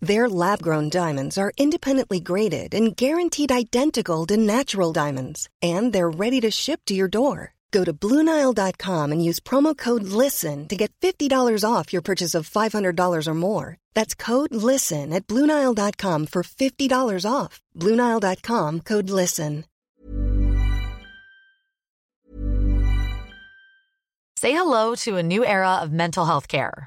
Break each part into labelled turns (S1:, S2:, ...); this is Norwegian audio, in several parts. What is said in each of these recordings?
S1: Their lab grown diamonds are independently graded and guaranteed identical to natural diamonds, and they're ready to ship to your door. Go to BlueNile.com and use promo code LISTEN to get $50 off your purchase of $500 or more. That's code LISTEN at BlueNile.com for $50 off. BlueNile.com code LISTEN.
S2: Say hello to a new era of mental health care.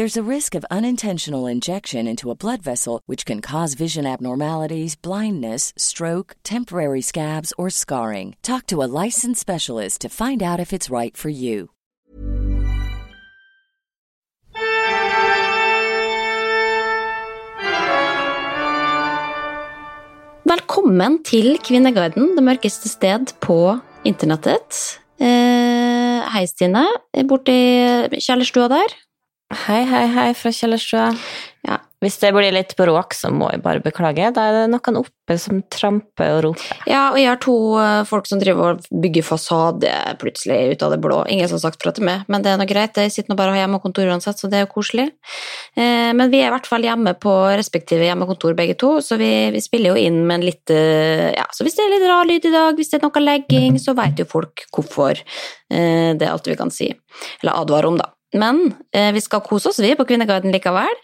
S3: There's a risk of unintentional injection into a blood vessel, which can cause vision abnormalities, blindness, stroke, temporary scabs, or scarring. Talk to a licensed specialist to find out if it's right for you.
S4: Velkommen til Kvinneguiden, det mørkeste sted på internettet. Eh, hei, Stine. Borti kjellerstua der.
S5: Hei, hei, hei fra kjellerstua.
S4: Ja.
S5: Hvis det blir litt bråk, så må jeg bare beklage. Da er det noen oppe som tramper og roper.
S4: Ja, og jeg har to eh, folk som driver og bygger fasade plutselig ut av det blå. Ingen som har sagt fra til meg, men det er nå greit. Jeg sitter nå bare og har hjemmekontor uansett, så det er jo koselig. Eh, men vi er i hvert fall hjemme på respektive hjemmekontor begge to, så vi, vi spiller jo inn med en litt eh, Ja, så hvis det er litt rar lyd i dag, hvis det er noe legging, så vet jo folk hvorfor. Det er alt vi kan si. Eller advare om, da. Men eh, vi skal kose oss, vi, på Kvinneguiden likevel.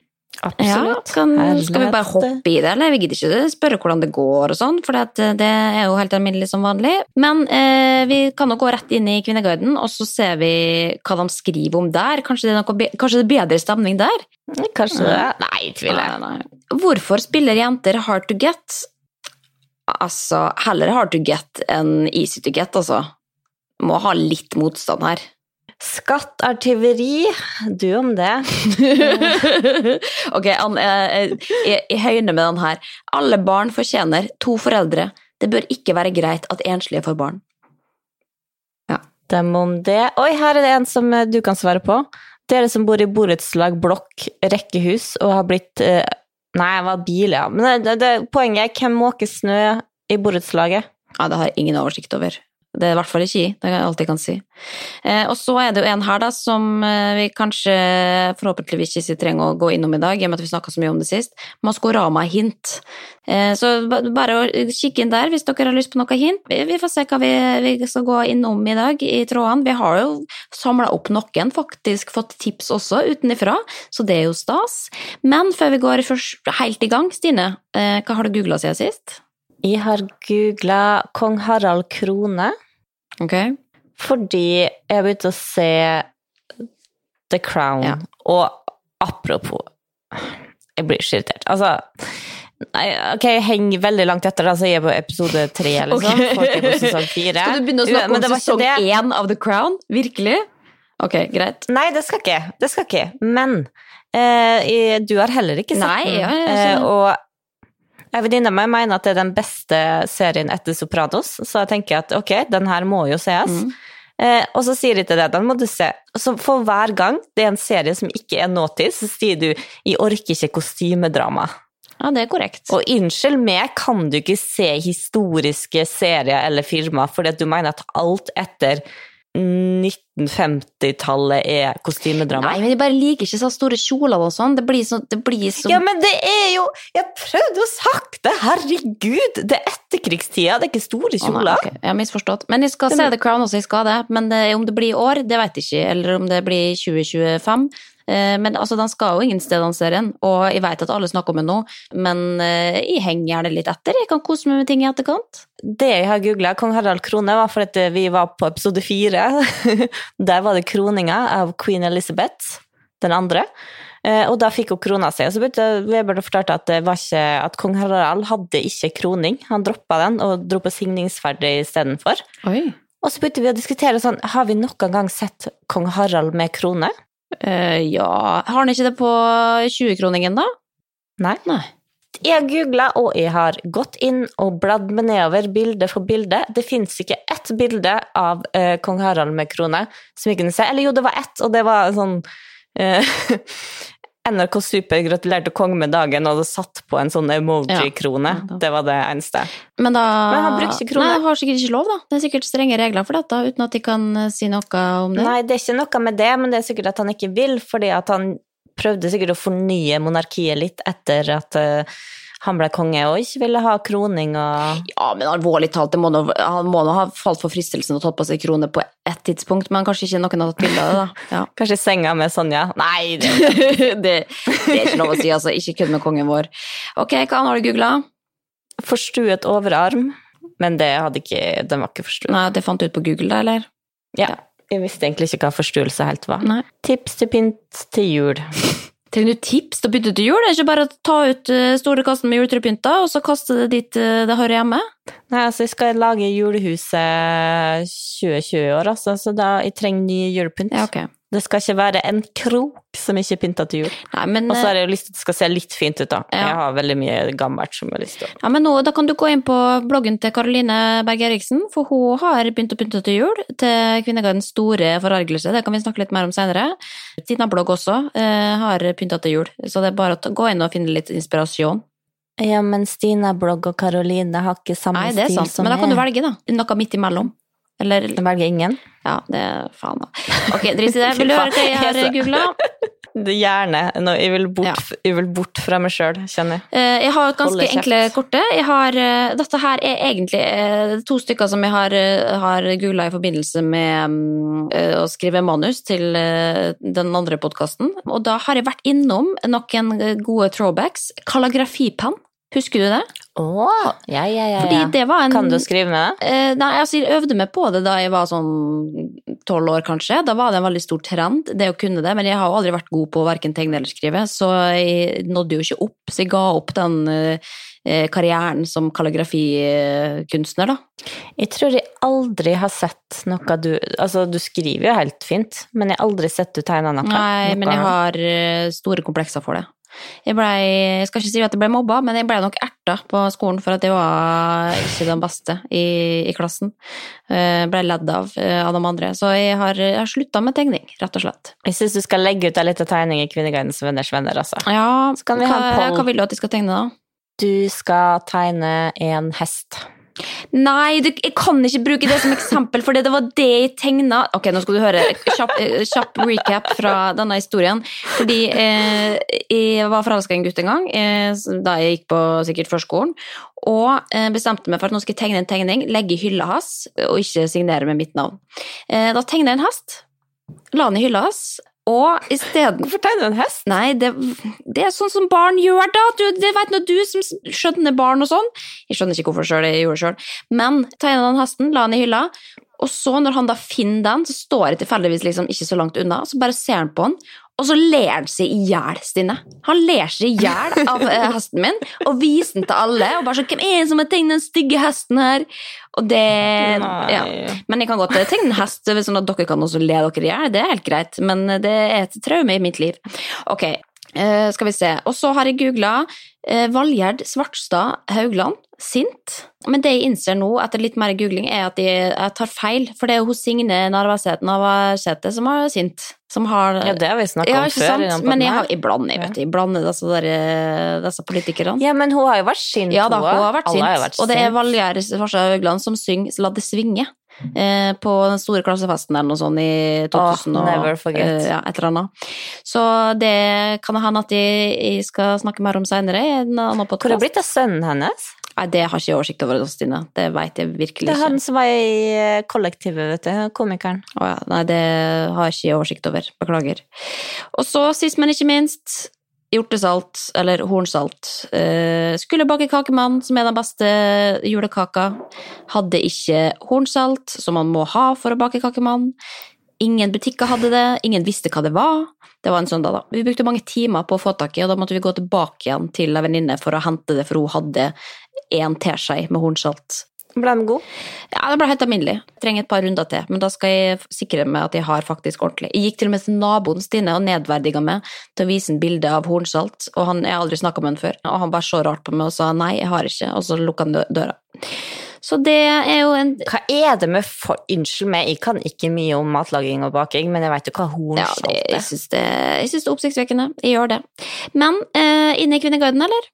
S5: Absolutt.
S4: Ja, kan, skal vi bare hoppe i det, eller? Vi gidder ikke spørre hvordan det går og sånn, for det, det er jo helt alminnelig som vanlig. Men eh, vi kan jo gå rett inn i Kvinneguiden, og så ser vi hva de skriver om der. Kanskje det er, noe, kanskje det er bedre stemning der?
S5: Kanskje det?
S4: Nei, tviler jeg. Hvorfor spiller jenter hard to get? Altså, heller hard to get enn easy to get, altså. Må ha litt motstand her.
S5: Skatt er tyveri. Du om det.
S4: ok, Ann, jeg, jeg, jeg høyner med den her. Alle barn fortjener to foreldre. Det bør ikke være greit at enslige får barn. Ja.
S5: Dem om det. Oi, her er det en som eh, du kan svare på. Dere som bor i borettslag, blokk, rekkehus og har blitt eh, Nei, det var bil, ja. Men det, det, poenget er hvem måker snø i borettslaget?
S4: Ja, Det har jeg ingen oversikt over. Det er i hvert fall ikke jeg. Det er alt jeg kan si. Eh, og så er det jo en her da, som eh, vi kanskje forhåpentligvis ikke trenger å gå innom i dag, i og med at vi snakka så mye om det sist. Maskorama-hint. Eh, så bare å kikke inn der hvis dere har lyst på noe hint. Vi, får se hva vi, vi skal gå innom i dag i trådene. Vi har jo samla opp noen, faktisk fått tips også utenifra, så det er jo stas. Men før vi går helt i gang, Stine, eh, hva har du googla siden sist?
S5: Jeg har googla kong Harald Krone
S4: Ok.
S5: fordi jeg begynte å se The Crown.
S4: Ja.
S5: Og apropos Jeg blir så irritert. Altså Nei, ok, jeg henger veldig langt etter, da, så jeg er på episode tre, liksom.
S4: Ok.
S5: Folk er på sesong fire.
S4: Skal du begynne å snakke
S5: men
S4: om
S5: det var ikke
S4: sesong én av The Crown? Virkelig? Ok, greit.
S5: Nei, det skal ikke. Det skal ikke. Men eh, du har heller ikke sett
S4: Nei,
S5: den.
S4: ja, jeg
S5: eh,
S4: skjønner.
S5: og en venninne av meg mener at det er den beste serien etter Sopranos, så jeg tenker at ok, den her må jo sees.
S4: Mm.
S5: Eh, og så sier de til deg, den må du se. Så for hver gang det er en serie som ikke er nåtid, så sier du 'jeg orker ikke kostymedrama'.
S4: Ja, det er korrekt.
S5: Og unnskyld meg, kan du ikke se historiske serier eller filmer fordi at du mener at alt etter 1950-tallet er kostymedrama?
S4: Nei, men jeg bare liker ikke så store kjoler og sånn. Det blir så, det blir så
S5: Ja, men det er jo Jeg prøvde å sagt det! Herregud! Det er etterkrigstida, det er ikke store
S4: Å, nei,
S5: kjoler.
S4: Jeg har misforstått. Men jeg skal
S5: Det
S4: se The Crown også, jeg skal det. Men det, om det blir i år, det vet jeg ikke. Eller om det blir i 2025. Eh, Men altså, den skal jo ingen sted, den serien. Og jeg vet at alle snakker om den nå, men eh, jeg henger gjerne litt etter. Jeg kan kose meg med ting i etterkant.
S5: Det jeg har googla, kong Harald Krone, var fordi vi var på episode fire. Der var det kroninga av queen Elizabeth, den andre. Eh, Og da fikk hun krona seg. Og så begynte Weber å fortelle at, det var ikke, at kong Harald hadde ikke kroning. Han droppa den og dro på signingsferd istedenfor. Og så begynte vi å diskutere sånn, har vi noen gang sett kong Harald med krone?
S4: Eh, ja Har han ikke det på 20-kroningen, da?
S5: Nei.
S4: Nei.
S5: Jeg googla, og jeg har gått inn og bladd meg nedover bilde for bilde. Det fins ikke ett bilde av uh, kong Harald med krone som jeg kunne se. Eller jo, det var ett, og det var sånn eh, NRK Super gratulerte kongen med dagen, og hadde satt på en sånn emoji-krone.
S4: Ja.
S5: Det var det eneste.
S4: Men da
S5: Men han bruker ikke krone.
S4: Nei, har sikkert ikke lov, da. Det er sikkert strenge regler for dette, uten at de kan eh, si noe om det.
S5: Nei, det er ikke noe med det, men det er sikkert at han ikke vil, fordi at han prøvde sikkert å fornye monarkiet litt etter at eh, han ble konge, og ikke ville ha kroning og
S4: Ja, men alvorlig talt, må nå, han må nå ha falt for fristelsen og tatt på seg krone på ett tidspunkt, men kanskje ikke noen har tatt bilde av det, da. Ja.
S5: Kanskje i senga med Sonja. Nei, det
S4: det, det er ikke lov å si, altså. Ikke kødd med kongen vår. Ok, hva har du googla?
S5: Forstuet overarm, men det hadde ikke, den var ikke forstuet.
S4: Nei, det fant du ut på Google, da, eller?
S5: Ja. Jeg visste egentlig ikke hva forstuelse helt var.
S4: Nei.
S5: Tips til pynt til jul.
S4: Trenger du tips til å bytte til jul? Det er ikke bare å ta ut eh, store kassen med juletrepynter, og så kaste det dit eh, det hører hjemme?
S5: Nei, altså, jeg skal lage julehuset 2020 i år, altså, så da jeg trenger ny julepynt.
S4: Ja, ok.
S5: Det skal ikke være en krok som ikke er pynta til jul.
S4: Nei, men,
S5: Og så
S4: eh,
S5: har jeg jo lyst til at det skal se litt fint ut, da.
S4: Ja.
S5: Jeg har veldig mye gammelt som jeg har lyst til.
S4: Ja, men nå, Da kan du gå inn på bloggen til Karoline Berg Eriksen, for hun har begynt å pynte til jul. Til Kvinnegardens store forargelse, det kan vi snakke litt mer om senere. Tina blogg også eh, har pynta til jul, så det er bare å ta, gå inn og finne litt inspirasjon.
S5: Ja, men Stina-blogg og Karoline har ikke samme
S4: Nei, det er sant, men da kan du velge, da. Noe midt imellom. Eller
S5: Jeg velger ingen.
S4: Ja, det er faen, da. Ok, drit i det. Vil du høre hva jeg har googla?
S5: Er Gjerne. No, jeg, vil bort,
S4: Ja.
S5: jeg vil bort fra meg sjøl, kjenner jeg.
S4: Eh, Jeg har
S5: et
S4: ganske enkle korte. Har, eh, dette her er egentlig eh, to stykker som jeg har, har googla i forbindelse med mm, å skrive manus til den andre podkasten. Og da har jeg vært innom noen gode throwbacks. Kalligrafipenn, husker du det?
S5: Å, ja, ja, ja. Ja.
S4: var en
S5: Kan du skrive med det?
S4: Eh, nei, altså jeg øvde meg på det da jeg var sånn tolv år, kanskje. Da var det en veldig stor trend, det å kunne det. Men jeg har jo aldri vært god på verken tegne eller skrive, så jeg nådde jo ikke opp. Så jeg ga opp den eh, karrieren som kalligrafikunstner, da.
S5: Jeg tror jeg aldri har sett noe du Altså, du skriver jo helt fint, men jeg har aldri sett du tegne noe.
S4: Nei,
S5: Noe-
S4: men jeg har eh, store komplekser for det. Jeg, ble, jeg skal ikke si at jeg ble mobba, men jeg ble nok erta på skolen for at jeg var ikke den beste i, i klassen. Jeg ble ledd av eh, av de andre. Så jeg har, jeg har slutta med tegning, rett og slett.
S5: Jeg syns du skal legge ut ei lita tegning i Kvinneguidens venners venner, altså.
S4: Ja,
S5: Så kan vi
S4: hva, hva vil du at jeg skal tegne, da?
S5: Du skal tegne en hest.
S4: Nei, du, jeg kan ikke bruke det som eksempel, for det var det jeg tegna. Ok, nå skal du høre kjapp, eh, kjapp recap fra denne historien. Fordi eh, jeg var forelska i en gutt en gang, eh, da jeg gikk på sikkert førskolen. Og eh, bestemte meg for at nå skal jeg tegne en tegning, legge i hylla hans, og ikke signere med mitt navn. Eh, da tegna jeg en hest, la den i hylla hans, og isteden
S5: Hvorfor tegner du en hest?
S4: Nei, det, det er sånn som barn gjør, da. Du, det vet nå du som skjønner barn og sånn. Jeg skjønner ikke hvorfor selv, jeg gjorde det sjøl. Men tegna den hesten, la den i hylla, Og så, når han da finner den, så står jeg tilfeldigvis liksom ikke så langt unna, så bare ser han på den, og så ler han seg i hjel, Stine. Han ler seg i hjel av eh, hesten min, og viser den til alle. Og bare sånn 'Hvem er det som har tegnet den stygge hesten her?' Og det ja. Men jeg kan godt eh, tegne en hest, sånn at dere kan også le dere i hjel. Det er helt greit, men det er et traume i mitt liv. Ok, eh, skal vi se. Og så har jeg googla eh, Valgjerd Svartstad Haugland. Sint. Men det jeg innser nå, etter litt mer googling, er at jeg, jeg tar feil. For det er jo hos Signe Narvasæter Navarsete som er sint. Som har
S5: Ja, det har vi snakka om før.
S4: Men jeg, har, jeg blander, jeg vet du. Jeg blander disse, der, disse politikerne.
S5: Ja, men hun har jo vært sint,
S4: Ja da, hun har vært
S5: Alle
S4: sint.
S5: har vært
S4: og det er. Valgjerd Svarstad Haugland som synger 'La det svinge' eh, på den store klassefesten eller noe sånt i 2000 oh,
S5: never forget.
S4: eh, ja, et eller annet. Så det kan hende at jeg, jeg skal snakke mer om seinere
S5: Hvor er det blitt av sønnen hennes?
S4: Nei, det har ikke jeg oversikt over, Stine. Det veit jeg virkelig ikke.
S5: Det er han som var i eh, kollektivet, vet du. Komikeren.
S4: Å ja, nei, det har jeg ikke oversikt over. Beklager. Og så, sist, men ikke minst, hjortesalt, eller hornsalt. Eh, skulle bake kakemann, som er den beste julekaka. Hadde ikke hornsalt, som man må ha for å bake kakemann. Ingen butikker hadde det, ingen visste hva det var. Det var en søndag, da. Vi brukte mange timer på å få tak i, og da måtte vi gå tilbake igjen til ei venninne for å hente det, for hun hadde én teskje med hornsalt.
S5: Ble den god?
S4: Ja, den ble helt alminnelig. Trenger et par runder til, men da skal jeg sikre meg at jeg har faktisk ordentlig. Jeg gikk til og med til naboen Stine og nedverdiga meg til å vise en bilde av hornsalt, og han, jeg har aldri snakka med han før, og han bare så rart på meg og sa nei, jeg har ikke, og så lukka han døra. Så det er jo en
S5: Hva er det med for... Unnskyld meg, jeg kan ikke mye om matlaging og baking, men jeg vet jo hva
S4: ja,
S5: hornsalt
S4: det, jeg
S5: er.
S4: syns det, jeg syns det er oppsiktsvekkende. Jeg gjør det. Men eh, inne i Kvinneguiden, eller?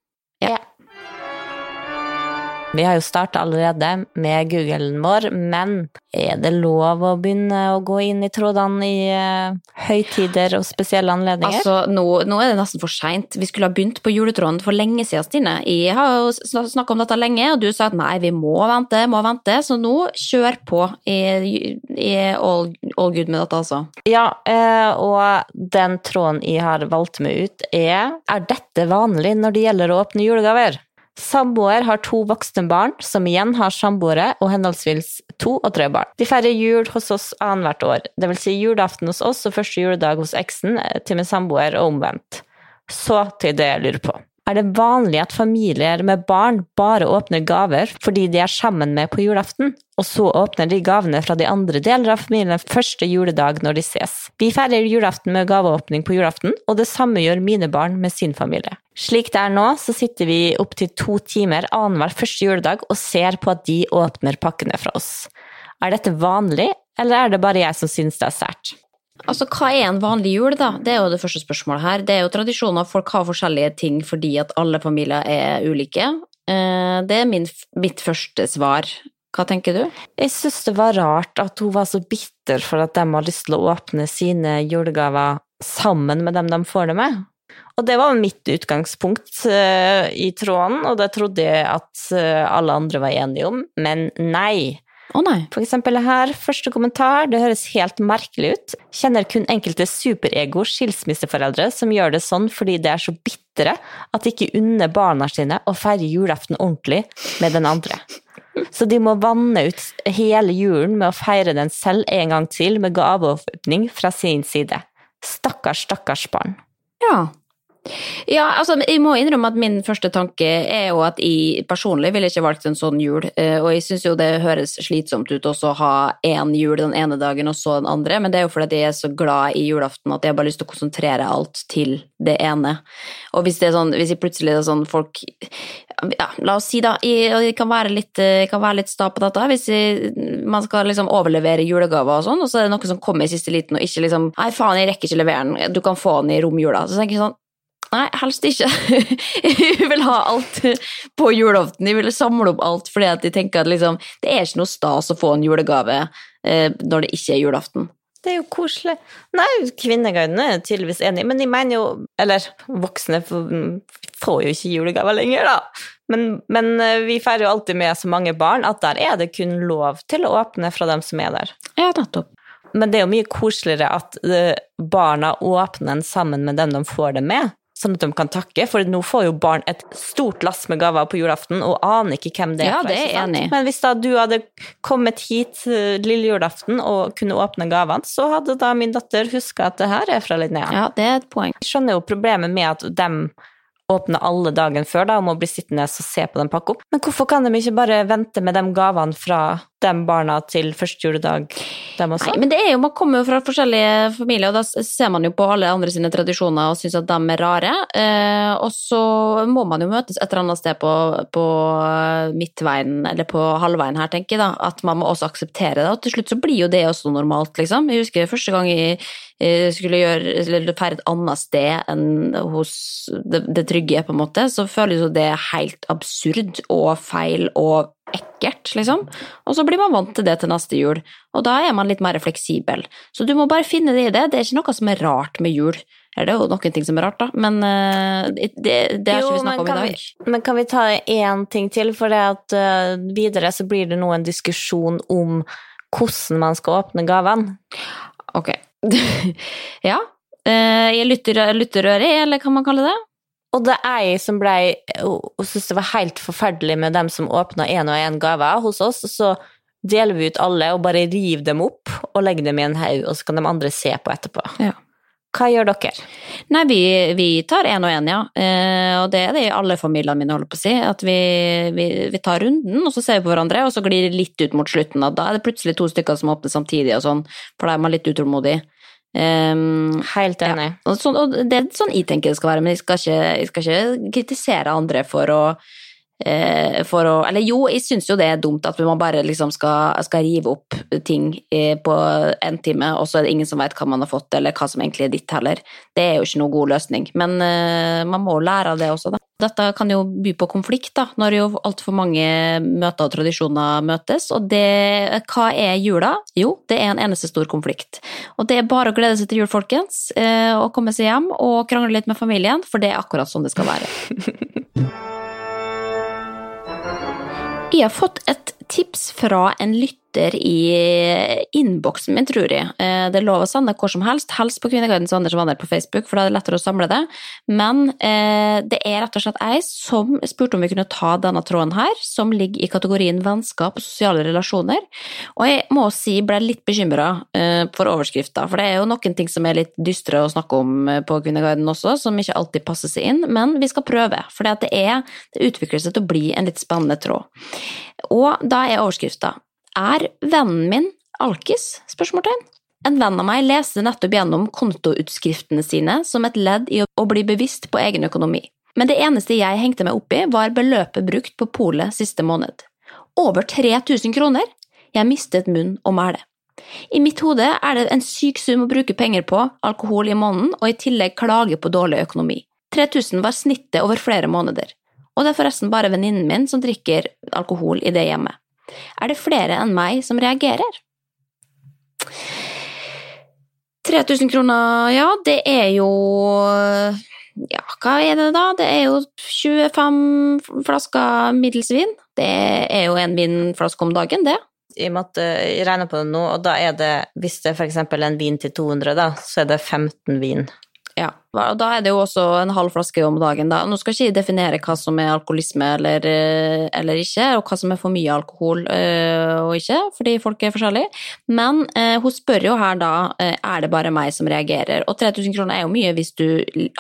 S5: Vi har jo starta allerede med Googlen vår, men er det lov å begynne å gå inn i trådene i eh, høytider og spesielle anledninger?
S4: Altså, nå, nå er det nesten for seint. Vi skulle ha begynt på juletråden for lenge siden, Stine. Jeg har jo snakka om dette lenge, og du sa at nei, vi må vente, må vente. Så nå, kjør på. i, all, all good med dette, altså.
S5: Ja, eh, og den tråden jeg har valgt meg ut, er Er dette vanlig når det gjelder å åpne julegaver? Samboer har to voksne barn, som igjen har samboere og henholdsvis to og tre barn. De feirer jul hos oss annethvert år, vil si julaften hos oss og første juledag hos eksen eh, til min samboer, og omvendt. Så til det jeg lurer på. Er det vanlig at familier med barn bare åpner gaver fordi de er sammen med på julaften, og så åpner de gavene fra de andre deler av familien første juledag når de ses? Vi feirer julaften med gaveåpning på julaften, og det samme gjør mine barn med sin familie. Slik det er nå, så sitter vi opptil to timer annenhver første juledag og ser på at de åpner pakkene fra oss. Er dette vanlig, eller er det bare jeg som synes det er sært?
S4: Altså, hva er en vanlig jul, da? Det er jo det første spørsmålet her. Det er jo tradisjoner, folk har forskjellige ting fordi at alle familier er ulike. Eh, Det er min, mitt første svar. Hva tenker du?
S5: Jeg synes det var rart at hun var så bitter for at de har lyst til å åpne sine julegaver sammen med dem de får det med. Og det var mitt utgangspunkt eh, i tråden, og det trodde jeg at eh, alle andre var enige om, men nei.
S4: Å nei.
S5: For eksempel her, første kommentar, det høres helt merkelig ut. Kjenner kun enkelte superego skilsmisseforeldre som gjør det sånn fordi de er så bitre at de ikke unner barna sine å feire julaften ordentlig med den andre. Så de må vanne ut hele julen med å feire den selv en gang til med gaveåpning fra sin side. Stakkars, stakkars barn.
S4: Ja. Ja, altså, jeg må innrømme at min første tanke er jo at jeg personlig ville ikke valgt en sånn jul, eh, og jeg syns jo det høres slitsomt ut også å ha én jul den ene dagen og så den andre, men det er jo fordi jeg er så glad i julaften at jeg har bare lyst til å konsentrere alt til det ene. Og hvis det er sånn, hvis jeg plutselig er sånn folk ja, La oss si da, jeg, jeg kan være litt, jeg kan være litt sta på dette, hvis jeg, man skal liksom overlevere julegaver og sånn, og så er det noe som kommer i siste liten og ikke liksom Nei, faen, jeg rekker ikke levere den, du kan få den i romjula. Så tenker jeg sånn Nei, helst ikke. Hun vil ha alt på julaften. Jeg vil samle opp alt fordi at de tenker at liksom, det er ikke noe stas å få en julegave eh, når det ikke er julaften.
S5: Det er jo koselig. Nei, Kvinneguiden er tydeligvis enig, men de mener jo Eller voksne får får jo ikke julegaver lenger, da. Men, men eh, vi feirer jo alltid med så mange barn at der er det kun lov til å åpne fra dem som er der.
S4: Ja, nettopp.
S5: Men det er jo mye koseligere at eh, barna åpner den sammen med dem de får det med. Sånn at de kan takke. For nå får jo barn et stort lass med gaver på julaften, og aner ikke hvem det er.
S4: Ja, det er enig.
S5: Men hvis da du hadde kommet hit eh, lille julaften og kunne åpne gavene, så hadde da min datter huska at det her er fra Linnea.
S4: Ja, det er et poeng.
S5: Jeg skjønner jo problemet med at de åpner alle dagen før da, og må bli sittende og se på dem pakke opp. Men hvorfor kan de ikke bare vente med de gavene fra de barna til første juledag, dem også?
S4: Nei, men det er jo, Man kommer jo fra forskjellige familier, og da ser man jo på alle andre sine tradisjoner og syns at de er rare. Eh, og så må man jo møtes et eller annet sted på, på midtveien, eller på halvveien her, tenker jeg da. At man må også akseptere det. Og til slutt så blir jo det også normalt, liksom. Jeg husker første gang jeg eh, skulle feire et annet sted enn hos det, det trygge, på en måte, så føles jo det helt absurd og feil og ekkelt, liksom. Og så blir man vant til det til neste jul, og da er man litt mer fleksibel. Så du må bare finne det i det. Det er ikke noe som er rart med jul. Det er jo noen ting som er rart, da, men eh, det, det, det har
S5: Jo,
S4: ikke vi snakker om i dag.
S5: Vi, men kan vi ta én ting til? For det at uh, videre så blir det nå en diskusjon om hvordan man skal åpne gavene.
S4: Ok. ja. Uh, I lytterøret, lytterøre, eller kan man kalle det?
S5: Og det er jeg som ble og syntes det var helt forferdelig med dem som åpna én og én gave hos oss. Så deler vi ut alle og bare river dem opp og legger dem i en haug, og så kan de andre se på etterpå.
S4: Ja.
S5: Hva gjør dere?
S4: Nei, vi, vi tar én og én, ja. Eh, og det er det i alle familiene mine, holder på å si. At vi, vi, vi tar runden, og så ser vi på hverandre, og så glir det litt ut mot slutten. Og da er det plutselig to stykker som åpner samtidig, og sånn, for da er man litt utålmodig. Um,
S5: Helt enig.
S4: og, så, og det er sånn jeg tenker det skal være, men jeg skal ikke, jeg skal ikke kritisere andre for å eh, for å, eller jo, jeg syns jo det er dumt at man bare liksom skal, skal rive opp ting eh, på en time, og så er det ingen som vet hva man har fått, eller hva som egentlig er ditt heller. Det er jo ikke noe god løsning, men eh, man må lære av det også, da. Dette kan jo by på konflikt, da, når jo altfor mange møter og tradisjoner møtes. Og det, hva er jula? Jo, det er en eneste stor konflikt. Og det er bare å glede seg til jul, folkens, eh, og komme seg hjem og krangle litt med familien, for det er akkurat sånn det skal være. Jeg har fått et tips fra en lytter i innboksen min, tror jeg. Eh, Det er lov å sende hvor som helst, helst på Kvinneguidens Anders Wanner på Facebook, for da er det lettere å samle det. Men eh, det er rett og slett ei som spurte om vi kunne ta denne tråden her, som ligger i kategorien vennskap og sosiale relasjoner. Og jeg må si ble litt bekymra for overskrifta, for det er jo noen ting som er litt dystre å snakke om eh, på Kvinneguiden også, som ikke alltid passer seg inn, men vi skal prøve. For det, er, det utvikler seg til å bli en litt spennende tråd. Og da er overskrifta Er vennen min alkis? spørsmålstegn. En venn av meg leste nettopp gjennom kontoutskriftene sine som et ledd i å bli bevisst på egen økonomi. Men det eneste jeg hengte meg opp i, var beløpet brukt på polet siste måned. Over 3000 kroner! Jeg mistet munn og mæle. I mitt hode er det en syk sum å bruke penger på alkohol i måneden, og i tillegg klage på dårlig økonomi. 3000 var snittet over flere måneder. Og det er forresten bare venninnen min som drikker alkohol i det hjemmet. Er det flere enn meg som reagerer? 3000 kroner, ja, det er jo Ja, hva er det da? Det er jo 25 flasker middels vin. Det er jo en vinflaske om dagen, det.
S5: I og med at Jeg regner på det nå, og da er det, hvis det er eksempel en vin til 200, da, så er det 15 vin.
S4: Ja, og da er det jo også en halv flaske om dagen, da. Nå skal ikke jeg definere hva som er alkoholisme eller, eh, eller ikke, og hva som er for mye alkohol øh, og ikke, fordi folk er forskjellige. Men øh, hun spør jo her da øh, er det bare meg som reagerer, og 3000 kroner er jo mye hvis du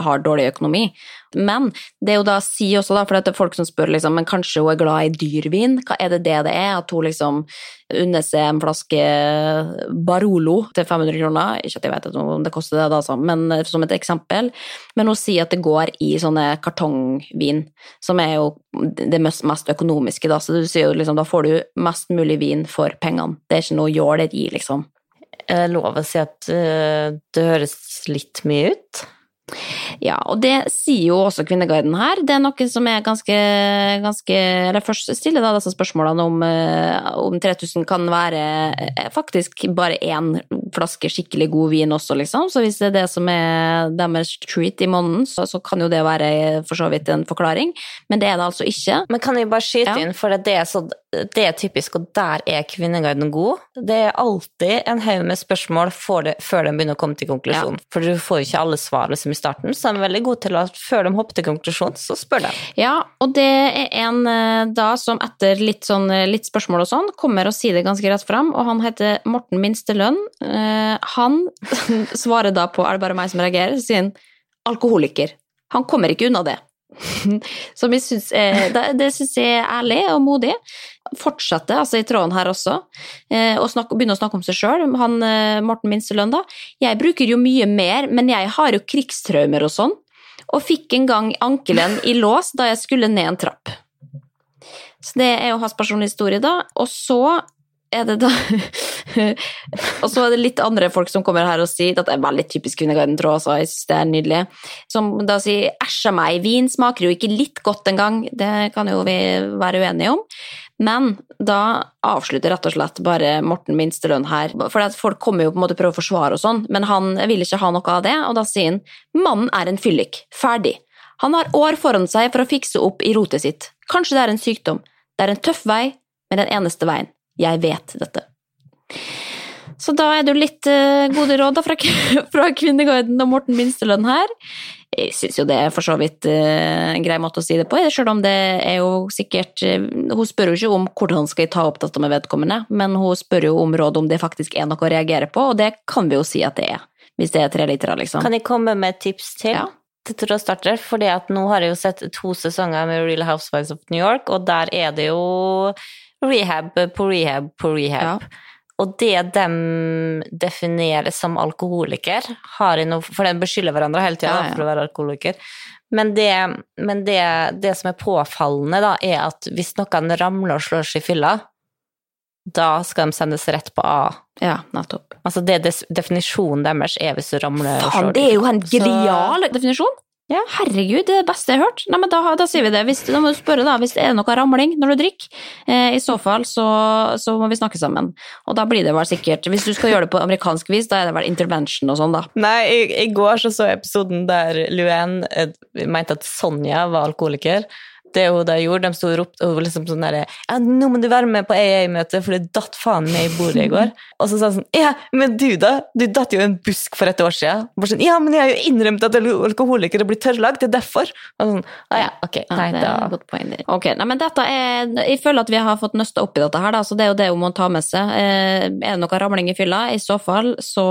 S4: har dårlig økonomi. Men det er jo da si også, da, for det er folk som spør liksom, men kanskje hun er glad i dyrvin, hva er det det det er? At hun liksom unner seg en flaske Barolo til 500 kroner, ikke at jeg vet om det koster det, da, altså, men som et eksempel. Men hun sier at det går i sånne kartongvin, som er jo det mest, mest økonomiske, da, så du sier jo liksom, da får du mest mulig vin for pengene. Det er ikke noe jåleri, liksom.
S5: Er det lov å si at øh, det høres litt mye ut?
S4: Ja, og det sier jo også Kvinneguiden her. Det er noe som er ganske, ganske Eller først stiller da disse spørsmålene om, eh, om 3000 kan være eh, faktisk bare én flaske skikkelig god vin også, liksom. Så hvis det er det som er deres treat i måneden, så, så kan jo det være for så vidt en forklaring. Men det er det altså ikke.
S5: Men kan jeg bare skyte
S4: Ja.
S5: inn, for det er, så, det er typisk, og der er Kvinneguiden god. Det er alltid en haug med spørsmål det, før de begynner å komme til konklusjon. For du får jo ikke alle svar liksom, i starten, så de er veldig gode til at før de hopper til konklusjon, så spør de.
S4: Ja, og det er en eh, da som etter litt, sånn, eh, litt spørsmål og sånn, kommer og sier det ganske rett fram, og han heter Morten Minstelønn. Eh, han svarer da på Er det bare meg som reagerer? Sier han alkoholiker. Han kommer ikke unna det. Som jeg syns er, det, syns jeg er ærlig og modig. Fortsette altså i tråden her også, eh, og snakke, begynne å snakke om seg sjøl. Eh, Morten Minstelønn, da. Jeg bruker jo mye mer, men jeg har jo krigstraumer og sånn og fikk en gang ankelen i lås da jeg skulle ned en trapp. Så det er jo hans personlige historie, da. Og så er det da Og så er det litt andre folk som kommer her og sier at det er veldig typisk Kvinneguiden, tror jeg også, jeg synes det er nydelig. Som da sier 'æsja meg, vin smaker jo ikke litt godt engang'. Det kan jo vi være uenige om. Men da avslutter rett og slett bare Morten Minstelønn her. For folk kommer jo på en måte prøve å forsvare og sånn, men han vil ikke ha noe av det, og da sier han 'mannen er en fyllik'. Ferdig. Han har år foran seg for å fikse opp i rotet sitt. Kanskje det er en sykdom. Det er en tøff vei, men den eneste veien. Jeg vet dette. Så da er det jo litt eh, gode råd fra, fra Kvinneguiden og Morten Minstelønn her. Jeg syns jo det er for så vidt eh, en grei måte å si det på, selv om det er jo sikkert eh, Hun spør jo ikke om hvordan skal jeg ta opp dette med vedkommende, men hun spør jo om råd om det faktisk er noe å reagere på, og det kan vi jo si at det er. Hvis det er tre liter, liksom.
S5: Kan jeg komme med et tips til?
S4: Ja.
S5: Til trådstarter, fordi at nå har jeg jo sett to sesonger med Real Housewives of New York, og der er det jo rehab på rehab på rehab.
S4: Ja.
S5: Og det de definerer som alkoholiker, noe For de beskylder hverandre hele tida
S4: Ja, ja.
S5: for å være alkoholiker. Men, det, men det, det som er påfallende, da, er at hvis noen ramler og slår seg i fylla, da skal de sendes rett på A.
S4: Ja, nettopp.
S5: Altså det Definisjonen deres er hvis du ramler og
S4: Faen,
S5: fylla.
S4: det er jo en genial definisjon!
S5: Ja.
S4: Herregud, det er det beste jeg har hørt. Nei, men da, da sier vi det. Hvis, da må du spørre, da, hvis det er noe ramling når du drikker. Eh, I så fall så, så må vi snakke sammen. Og da blir det vel sikkert Hvis du skal gjøre det på amerikansk vis, da er det vel intervention og sånn, da.
S5: Nei, i, i går så så jeg episoden der Luann eh, mente at Sonja var alkoholiker. Det hun da gjorde, de sto og ropte og liksom sånn derre Ja, nå må du være med på AA-møte, for det datt faen meg i bordet i går. Og så sa han sånn Ja, men du da? Du datt jo i en busk for et år siden. Bare sånn, ja, men jeg har jo innrømt at alkoholikere blir tørrlagt, det er derfor. Og sånn, ja, ok,
S4: Ja, det er
S5: da
S4: godt poeng. Ok, nei, men dette er, Jeg føler at vi har fått nøsta opp i dette her, da, så det er jo det hun må ta med seg. Eh, er det noe ramling i fylla? I så fall så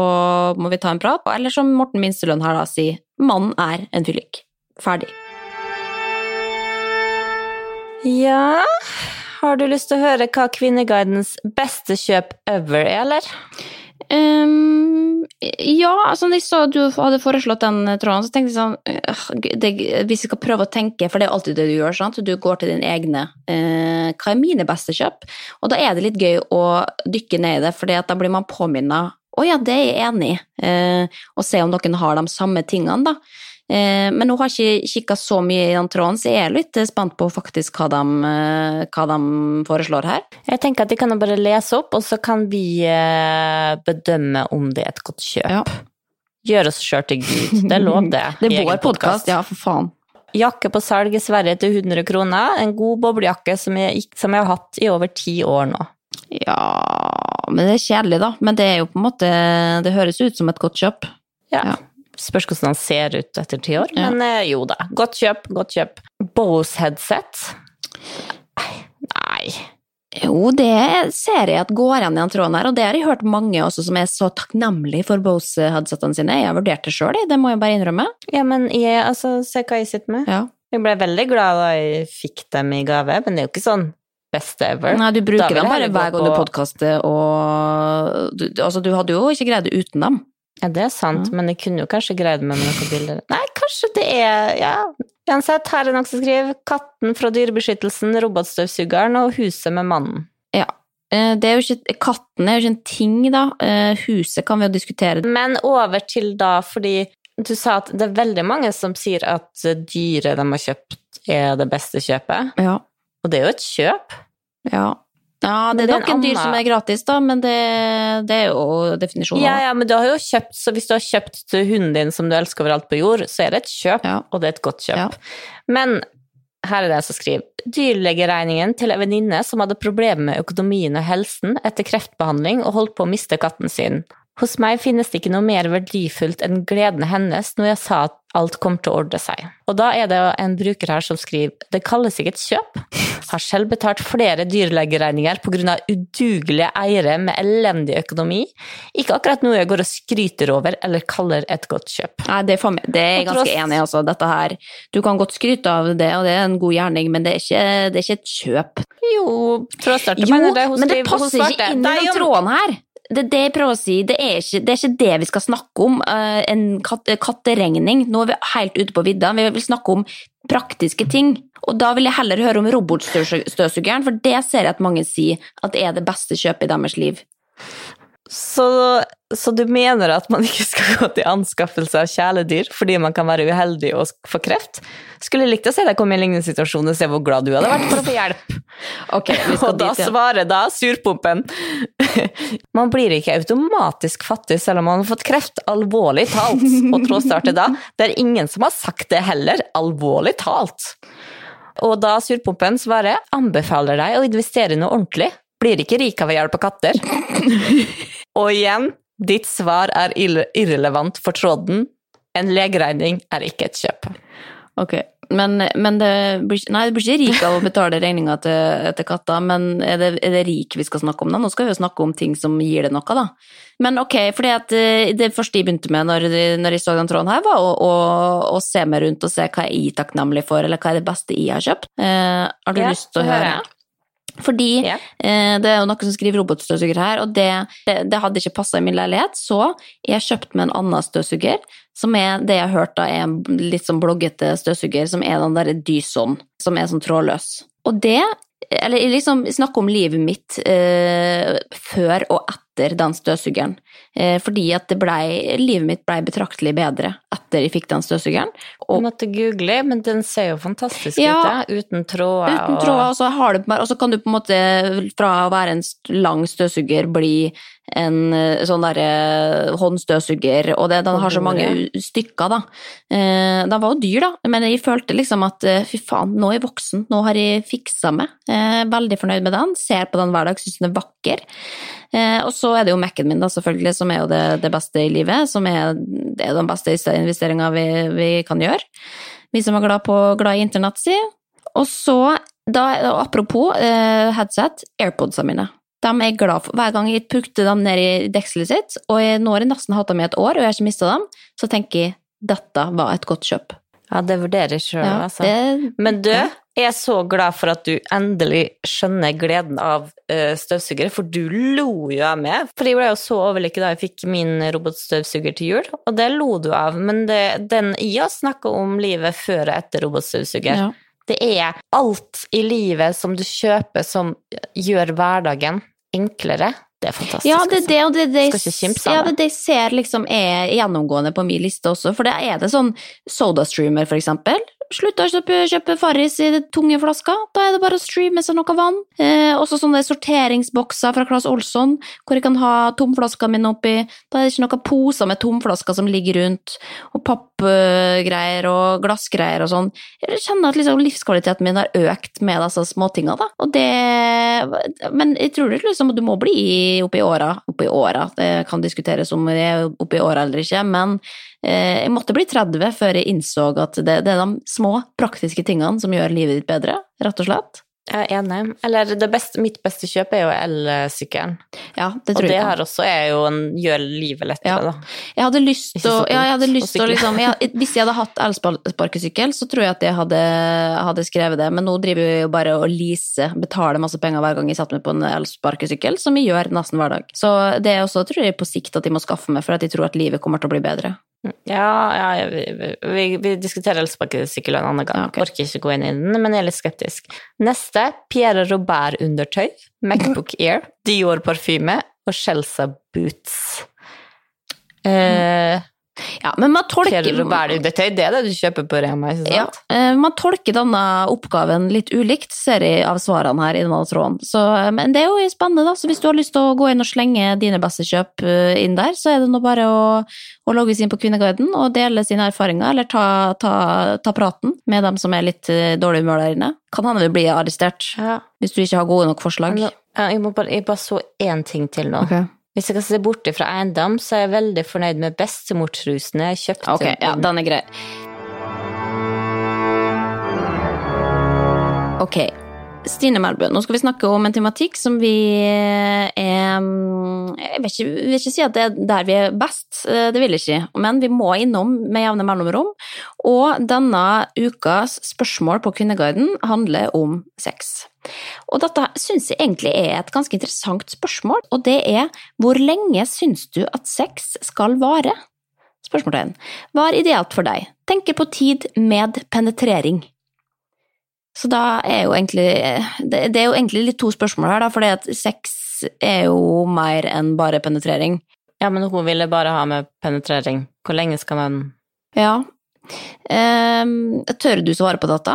S4: må vi ta en prat. Eller som Morten Minstelønn her da sier, mannen er en fyllik. Ferdig.
S5: Ja Har du lyst til å høre hva Kvinneguidens beste kjøp ever er, eller?
S4: Um, ja, altså når jeg så du hadde foreslått den tråden, så tenkte jeg sånn øh, det, Hvis vi skal prøve å tenke, for det er alltid det du gjør, sant? du går til dine egne eh, Hva er mine beste kjøp? Og da er det litt gøy å dykke ned i det, for da blir man påminnet Å ja, det er jeg enig i, Uh, og se om noen har de samme tingene, da. Eh, men nå har jeg ikke kikka så mye i den tråden, så jeg er litt spent på faktisk hva de, eh, hva de foreslår her.
S5: Jeg tenker at de kan bare lese opp, og så kan vi eh, bedømme om det er et godt kjøp.
S4: Ja.
S5: Gjør oss sjøl til Gud. Det er lov, det.
S4: Det er vår podkast, ja, for faen.
S5: Jakke på salg i Sverige til 100 kroner. En god boblejakke som jeg, som jeg har hatt i over ti år nå.
S4: Ja, men det er kjedelig, da. Men det er jo på en måte Det høres ut som et godt kjøp.
S5: Ja.
S4: Ja.
S5: Spørs hvordan han ser ut etter ti år,
S4: Ja.
S5: men eh, jo da. Godt kjøp, godt kjøp. Bose-headset? Nei.
S4: Jo, det ser jeg at går an i den tråden her, og det har jeg hørt mange også som er så takknemlige for Bose-headsetene sine. Jeg har vurdert det sjøl, det må jeg bare innrømme.
S5: Ja, men jeg, altså, se hva jeg sitter med.
S4: Ja.
S5: Jeg ble veldig glad da jeg fikk dem i gave, men det er jo ikke sånn best ever.
S4: Nei, du bruker dem bare hver gang du podkaster, og du, altså, du hadde jo ikke greid det uten dem.
S5: Ja, det er sant,
S4: Ja.
S5: men jeg kunne jo kanskje greid med noen bilder. Nei, kanskje det er Ja, uansett, her er noen som skriver 'Katten fra Dyrebeskyttelsen', 'Robotstøvsugeren' og 'Huset med mannen'.
S4: Ja. Eh, Det er jo ikke, katten er jo ikke en ting, da. Eh, Huset kan vi jo diskutere.
S5: Men over til da, fordi du sa at det er veldig mange som sier at dyret de har kjøpt, er det beste kjøpet.
S4: Ja.
S5: Og det er jo et kjøp.
S4: ja. Ja, det
S5: det er
S4: nok
S5: en
S4: dyr som er gratis, da, men det, det er jo definisjonen.
S5: Ja, ja, men du har jo kjøpt, så hvis du har kjøpt hunden din som du elsker overalt på jord, så er det et kjøp,
S4: Ja.
S5: og det er et godt kjøp.
S4: Ja.
S5: Men her er det en som skriver dyrlegeregningen til en venninne som hadde problemer med økonomien og helsen etter kreftbehandling og holdt på å miste katten sin. Hos meg finnes det ikke noe mer verdifullt enn gleden hennes når jeg sa at alt kommer til å ordne seg. Og da er det en bruker her som skriver det kalles ikke et kjøp. Har selv betalt flere dyrlegeregninger pga. udugelige eiere med elendig økonomi. Ikke akkurat noe jeg går og skryter over eller kaller et godt kjøp.
S4: Nei, det er, for meg, det er jeg ganske enig i, altså. Dette her Du kan godt skryte av det, og det er en god gjerning, men det er ikke, det er ikke et kjøp.
S5: Jo, Trådstarte
S4: Jo,
S5: mener det. Hun
S4: men det passer ikke inn i den tråden her. Det det jeg prøver å si. Det er ikke det, er ikke det vi skal snakke om. eh, en kat katteregning. Nå er vi helt ute på vidda. Vi vil snakke om praktiske ting. Og da vil jeg heller høre om robotstøvsugeren, for det ser jeg at mange sier at det er det beste kjøpet i deres liv.
S5: Så, så du mener at man ikke skal gå til anskaffelse av kjæledyr fordi man kan være uheldig og få kreft? Skulle likt å se deg komme i en lignende situasjon og se hvor glad du hadde vært for å få hjelp.
S4: Okay,
S5: Og da
S4: dit, ja.
S5: svarer da surpumpen Man blir ikke automatisk fattig selv om man har fått kreft, alvorlig talt. Og trådstarte da, det er ingen som har sagt det heller, alvorlig talt. Og da surpumpen svarer anbefaler deg å investere noe ordentlig. Blir ikke rik av å hjelpe katter. Og igjen, ditt svar er irrelevant for tråden. En legeregning er ikke et kjøp.
S4: Ok, men, men det blir, nei, det blir ikke rik av å betale regninga til, til katta, men er det, er det rik vi skal snakke om da? Nå skal vi jo snakke om ting som gir det noe, da. Men ok, fordi at eh, det første jeg begynte med når, når jeg så den tråden her, var å, å, å se meg rundt og se hva jeg er takknemlig for, eller hva er det beste jeg har kjøpt. Eh, har du
S5: Ja,
S4: lyst til å høre?
S5: jeg.
S4: Fordi
S5: Ja.
S4: eh, det er jo noen som skriver robotstøvsuger her, og det, det, det hadde ikke passa i min leilighet, så jeg kjøpte meg en annen støvsuger, som er det jeg har hørt da er en litt sånn bloggete støvsuger, som er den derre Dyson, som er sånn trådløs. Og det, eller liksom snakke om livet mitt eh, før og etter den støvsugeren, eh, fordi at det blei, livet mitt blei betraktelig bedre etter jeg fikk den støvsugeren. Og
S5: måtte google, men den ser jo fantastisk
S4: Ja.
S5: ut, uten tråder.
S4: Uten
S5: og-
S4: tråd, og så, har du, bare- og så kan du på en måte fra å være en lang støvsuger bli en eh, sånn derre håndstøvsuger, og det, den har så mange stykker, da. Eh, den var jo dyr, da, men jeg følte liksom at eh, fy faen, nå er jeg voksen, nå har jeg fiksa meg. Eh, veldig fornøyd med den, ser på den hver dag, syns den er vakker. Eh, og så er det jo Mac-en min, da, selvfølgelig, som er jo det, det beste i livet, som er, det er den beste investeringa vi, vi kan gjøre. Vi som er glad, på, glad i internett, si. Og så, da, apropos eh, headset, airpodsene mine. De er glad for. Hver gang jeg pukter dem ned i dekselet sitt, og jeg, nå har jeg nesten hatt dem i et år, og jeg har ikke mista dem, så tenker jeg dette var et godt kjøp.
S5: Ja, det vurderer sjøl,
S4: Ja,
S5: altså.
S4: det,
S5: Men du, jeg er så glad for at du endelig skjønner gleden av uh, støvsugere, for du lo jo av meg. For jeg ble jo så overlykket da jeg fikk min robotstøvsuger til jul, og det lo du av. Men det, den i oss snakker om livet før og etter robotstøvsuger.
S4: ja.
S5: Det er alt i livet som du kjøper som gjør hverdagen enklere. Det er fantastisk.
S4: Ja, det er det, og det, det,
S5: av
S4: ja,
S5: det.
S4: det, jeg ser liksom er gjennomgående på min liste også, for da er det sånn SodaStreamer, for eksempel. Slutt å kjøpe, kjøpe Farris i tunge flasker, da er det bare å streame seg noe vann. Eh, også sånne sorteringsbokser fra Claes Olsson, hvor jeg kan ha tomflaskene mine oppi. Da er det ikke noen poser med tomflasker som ligger rundt, og pappgreier og glassgreier og sånn. Jeg kjenner at liksom livskvaliteten min har økt med disse småtingene, da. Og det Men jeg tror det liksom du må bli oppi åra. Oppi åra, det kan diskuteres om jeg er oppi åra eller ikke, men jeg måtte bli 30 før jeg innså at det, det er de små, praktiske tingene som gjør livet ditt bedre, rett og slett.
S5: Jeg er enig. Eller det beste, mitt beste kjøp er jo elsykkelen.
S4: Ja, det
S5: Og
S4: tror
S5: det
S4: jeg.
S5: her også er jo en, gjør livet lettere,
S4: Ja.
S5: da.
S4: Jeg hadde lyst til å ja, jeg hadde lyst å liksom jeg, Hvis jeg hadde hatt elsparkesykkel, så tror jeg at jeg hadde, hadde skrevet det, men nå driver jeg jo bare og leaser, betaler masse penger hver gang jeg setter meg på en elsparkesykkel, som jeg gjør nesten hver dag. Så det er også, tror jeg, på sikt at jeg må skaffe meg, for at jeg tror at livet kommer til å bli bedre.
S5: Ja, ja vi, vi, vi diskuterer elsparkesykkel en annen gang.
S4: Ja, ok.
S5: Orker ikke gå inn i den, men jeg er litt skeptisk. Neste, Pierre Robert-undertøy, Macbook Air, Dior-parfyme og Chelsea Boots. Eh,
S4: Ja, men man tolker
S5: du bæludetøy, det er det du kjøper på Rema, ikke sant?
S4: Ja, man tolker denne oppgaven litt ulikt, ser jeg av svarene her i denne tråden. Så, eh, men det er jo spennende, da. Så hvis du har lyst til å gå inn og slenge dine beste kjøp eh, inn der, så er det nå bare å, å logge seg inn på Kvinneguiden og dele sine erfaringer, eller ta, ta, ta praten med dem som er litt eh, dårlig humør der inne. Kan hende du blir arrestert
S5: Ja.
S4: hvis du ikke har gode nok forslag.
S5: Jeg, bare, jeg bare så én ting til nå.
S4: Ok,
S5: Hvis jeg kan se bort fra eiendom, så er jeg veldig fornøyd med bestemortrusene jeg kjøpte.
S4: Ok, ja, den er grei. Ok, Stine Melbø, nå skal vi snakke om en tematikk som vi er Jeg vil ikke, vil ikke si at det er der vi er best, eh, det vil jeg ikke, men vi må innom med jevne mellomrom. Og denne ukas spørsmål på Kvinneguiden handler om sex. Og dette syns jeg egentlig er et ganske interessant spørsmål, og det er hvor lenge syns du at sex skal vare? Spørsmålstegn. Hva er ideelt for deg? Tenker på tid med penetrering. Så da er jo egentlig Det, det er jo egentlig litt to spørsmål her, da, fordi at sex er jo mer enn bare penetrering.
S5: Ja, men hun ville bare ha med penetrering. Hvor lenge skal man
S4: Ja. Um, tør du svare på dette?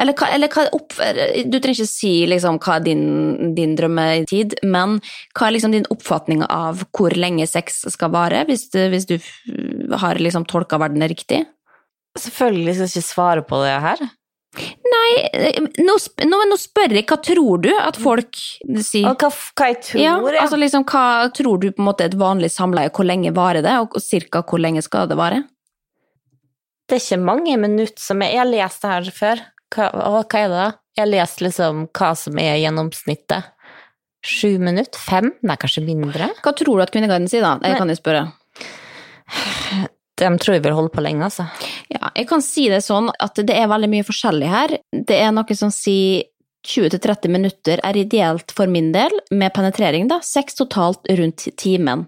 S4: Eller hva, eller hva opp, Du trenger ikke si liksom, hva er din, din drømmetid, men hva er liksom din oppfatning av hvor lenge sex skal vare, hvis du, hvis du har liksom tolka verden riktig?
S5: Selvfølgelig skal jeg ikke svare på det her.
S4: Nei, nå, sp- nå, nå spør jeg, hva tror du at folk sier?
S5: Og hva, hva jeg tror
S4: Ja,
S5: ja.
S4: altså liksom, hva tror du på en måte et vanlig samleie, hvor lenge varer det, og cirka hvor lenge skal det vare?
S5: Det er ikke mange minutter som jeg Jeg har lest det her før. Hva, hva er det da? Jeg har lest liksom hva som er gjennomsnittet. Sju minutter? Fem? Nei, kanskje mindre?
S4: Hva tror du at Kvinneguiden sier da?
S5: Jeg
S4: kan jo spørre.
S5: De tror jeg vil holde på lenge, altså.
S4: Ja, jeg kan si det sånn at det er veldig mye forskjellig her. Det er noe som sier 20-30 minutter er ideelt for min del, med penetrering, da. Seks totalt rundt timen.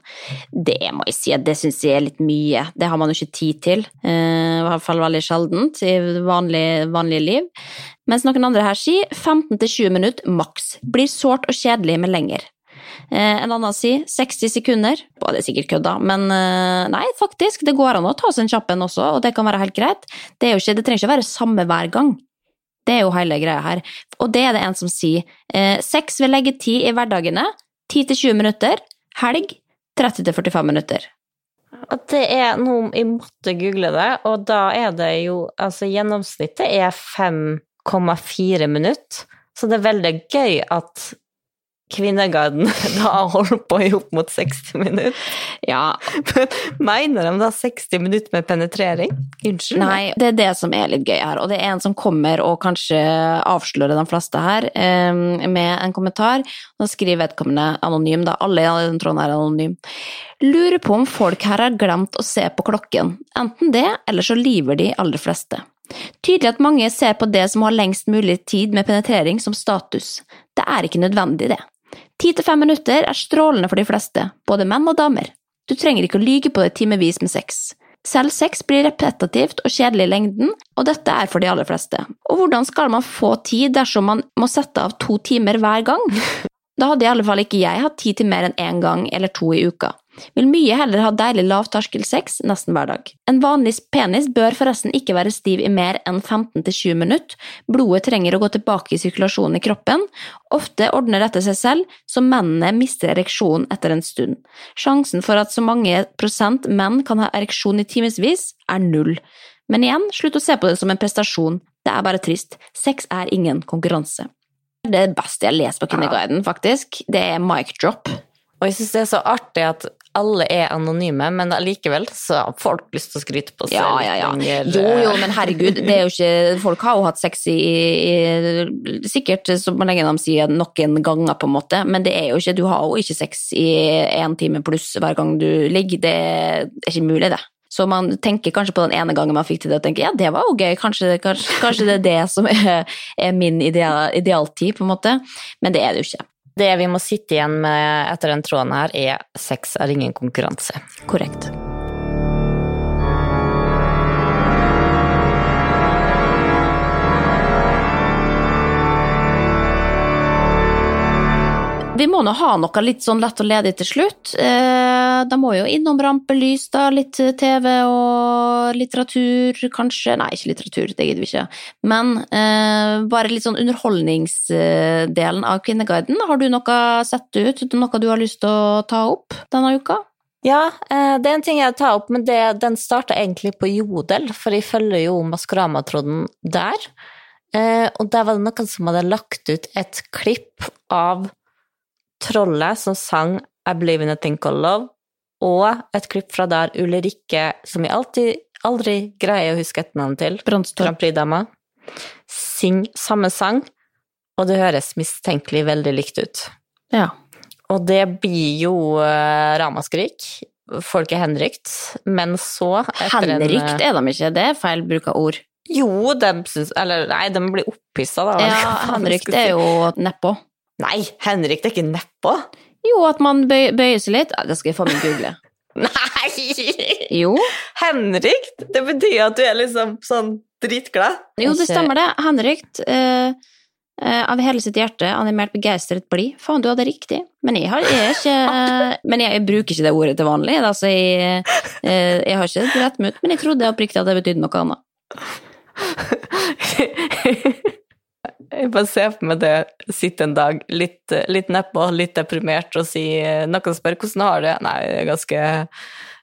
S4: Det må jeg si det syns jeg er litt mye. Det har man jo ikke tid til. eh, I hvert fall veldig sjeldent i vanlig, vanlig liv. Mens noen andre her sier 15-20 minutter maks. Blir sårt og kjedelig med lenger. Eh, En annen sier 60 sekunder. Det er sikkert kødda, men eh, nei, faktisk. Det går an å ta seg en kjapp en også, og det kan være helt greit. Det, ikke, det trenger ikke å være samme hver gang. Det er jo hele greia her. Og det er det en som sier. Eh, Sex legge tid i hverdagene 10-20 minutter. Helg 30-45 minutter.
S5: At det er noe Jeg måtte google det, og da er det jo Altså, gjennomsnittet er 5,4 minutter. Så det er veldig gøy at Kvinneguiden da holder på i opp mot 60 minutter.
S4: Ja,
S5: Men mener de da 60 minutter med penetrering? Unnskyld?
S4: Nei, det er det som er litt gøy her, og det er en som kommer og kanskje avslører de fleste her eh, med en kommentar. Da skriver vedkommende anonym, da. Alle i den tråden er anonym. Lurer på om folk her har glemt å se på klokken. Enten det, eller så lyver de aller fleste. Tydelig at mange ser på det som har lengst mulig tid med penetrering som status. Det er ikke nødvendig, det. Ti til fem minutter er strålende for de fleste, både menn og damer. Du trenger ikke å lyge på det timevis med sex. Selv sex blir repetitivt og kjedelig i lengden, og dette er for de aller fleste. Og hvordan skal man få tid dersom man må sette av to timer hver gang? Da hadde i alle fall ikke jeg hatt tid til mer enn én gang eller to i uka. Vil mye heller ha deilig lavterskelsex nesten hver dag. En vanlig penis bør forresten ikke være stiv i mer enn 15–20 minutter. Blodet trenger å gå tilbake i sirkulasjonen i kroppen. Ofte ordner dette seg selv, så mennene mister ereksjonen etter en stund. Sjansen for at så mange prosent menn kan ha ereksjon i timevis, er null. Men igjen, slutt å se på det som en prestasjon. Det er bare trist. Sex er ingen konkurranse. Det beste jeg leser på Kvinneguiden, faktisk, det er mic drop.
S5: Og jeg syns det er så artig at alle er anonyme, men allikevel så har folk lyst til å skryte på seg
S4: Ja, ja, ja.
S5: lenger.
S4: Jo, jo, men herregud, det er jo ikke Folk har jo hatt sex i, i Sikkert så lenge de sier noen ganger, på en måte, men det er jo ikke Du har jo ikke sex i én time pluss hver gang du ligger. Det er ikke mulig, det. Så man tenker kanskje på den ene gangen man fikk til det, og tenker ja, det var jo gøy, kanskje, kanskje, kanskje det er det som er, er min ideal, idealtid, på en måte. Men det er det jo ikke.
S5: Det vi må sitte igjen med etter den tråden her, er sex er ingen konkurranse.
S4: Korrekt. Vi må nå ha noe litt sånn lett og ledig til slutt. Eh, da må jo innom rampelys, da. Litt TV og litteratur, kanskje. Nei, ikke litteratur, det gidder vi ikke. Men eh, bare litt sånn underholdningsdelen av Kvinneguiden. Har du noe sett ut, noe du har lyst til å ta opp denne uka?
S5: Ja, eh, det er en ting jeg tar opp, men det, den starta egentlig på Jodel, for jeg følger jo Maskorama-tråden der. Eh, og der var det noen som hadde lagt ut et klipp av trollet som sang I Believe in a Thing Called Love, og et klipp fra der Ulrikke, som jeg alltid, aldri greier å huske etternavnet til, Grand Prix-dama, synger samme sang, og det høres mistenkelig veldig likt ut.
S4: Ja.
S5: Og det blir jo uh, ramaskrik. Folk er henrykt, men så
S4: Henrykt er de ikke, det er feil bruk av ord.
S5: Jo, de syns Eller nei, de blir opphissa, da.
S4: Ja, henrykt er jo nedpå.
S5: Nei, Henrik, det er ikke nedpå.
S4: Jo, at man bøy, bøyer seg litt. Det skal jeg faen meg google.
S5: Nei!
S4: Jo.
S5: Henrik, Det betyr at du er liksom sånn dritglad?
S4: Jo, det stemmer det. Henrik, uh, uh, av hele sitt hjerte, animert, begeistret, blid. Faen, du hadde riktig. Men jeg, har, jeg er ikke Men jeg, jeg, bruker ikke det ordet til vanlig. Altså, jeg, eh, jeg har ikke rett mot, men jeg trodde oppriktig at det betydde noe annet.
S5: Jeg bare ser for meg det, sitte en dag litt, litt nedpå, litt deprimert og si Noen spør hvordan har du det? Nei, det er ganske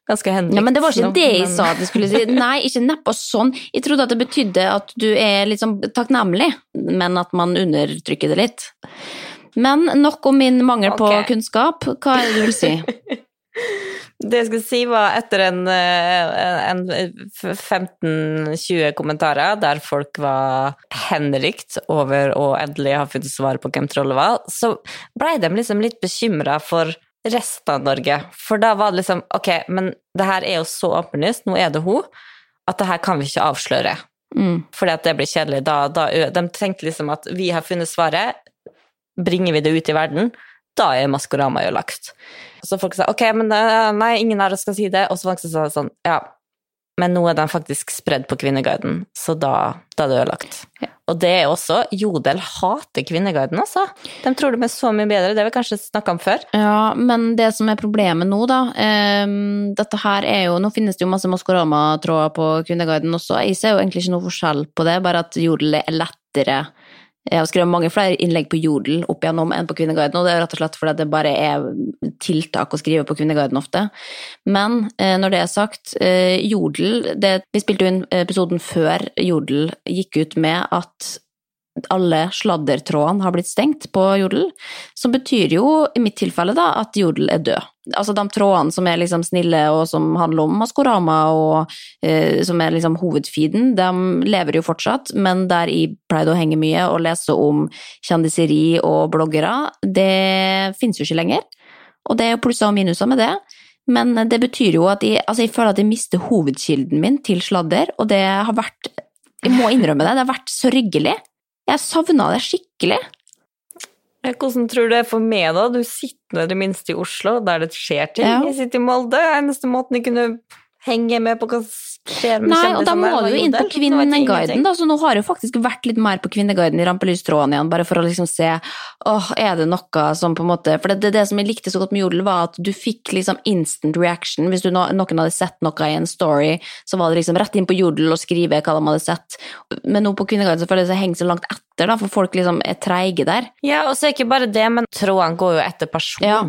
S5: ganske henrykt.
S4: Ja, men det var ikke det jeg sa at jeg skulle si. Nei, ikke nedpå sånn. Jeg trodde at det betydde at du er liksom takknemlig, men at man undertrykker det litt. Men nok om min mangel okay. på kunnskap. Hva er det du vil si?
S5: Det jeg skulle si, var etter en, eh, en 15-20 kommentarer der folk var henrykt over å endelig ha funnet svaret på hvem trollet var, så blei de liksom litt bekymra for resten av Norge. For da var det liksom Ok, men det her er jo så åpenlyst, nå er det hun, at det her kan vi ikke avsløre. Mm. Fordi at det blir kjedelig. Da, da, de tenkte liksom at vi har funnet svaret, bringer vi det ut i verden, da er Maskorama ødelagt. Så folk sa ok, men nei, ingen her skal si det. Og så folk sa sånn, ja, men nå er den faktisk spredd på Kvinneguiden, så da, da er det ødelagt. Ja. Og det er også Jodel hater Kvinneguiden, altså. De tror de er så mye bedre, det har vi kanskje snakka om før.
S4: Ja, men det som er problemet nå, da um, Dette her er jo Nå finnes det jo masse Maskorama-tråder på Kvinneguiden også. Jeg ser jo egentlig ikke noe forskjell på det, bare at Jodel er lettere jeg har skrevet mange flere innlegg på Jodel opp igjennom enn på Kvinneguiden, og det er rett og slett fordi det bare er tiltak å skrive på Kvinneguiden ofte. Men eh, når det er sagt, eh, Jodel det, Vi spilte jo inn episoden før Jodel gikk ut med at alle sladdertrådene har blitt stengt på Jodel, som betyr jo i mitt tilfelle da at Jodel er død. Altså de trådene som er liksom snille og som handler om Maskorama og eh, som er liksom hovedfeeden, de lever jo fortsatt, men der jeg pleide å henge mye og lese om kjendiseri og bloggere, det finnes jo ikke lenger. Og det er jo plusser og minuser med det. Men det betyr jo at jeg, altså jeg føler at jeg mister hovedkilden min til sladder, og det har vært Jeg må innrømme det, det har vært sørgelig. Jeg savna det skikkelig.
S5: Hvordan tror du det er for meg, da? Du sitter i det minste i Oslo, der det skjer ting. Ja. Jeg sitter i Molde. Eneste måten jeg kunne henge med på hva
S4: Nei, og da må du jo inn på Kvinneguiden, da. Så nå har jeg faktisk vært litt mer på Kvinneguiden i rampelystråden igjen, bare for å liksom se åh, er det noe som på en måte For det, det, det som jeg likte så godt med Jodel, var at du fikk liksom instant reaction. Hvis du, noen hadde sett noe i en story, så var det liksom rett inn på Jodel og skrive hva de hadde sett. Men nå på Kvinneguiden så føler jeg det henger så langt etter, da, for folk liksom er treige der.
S5: Ja, og så er ikke bare det, men trådene går jo etter person. Ja.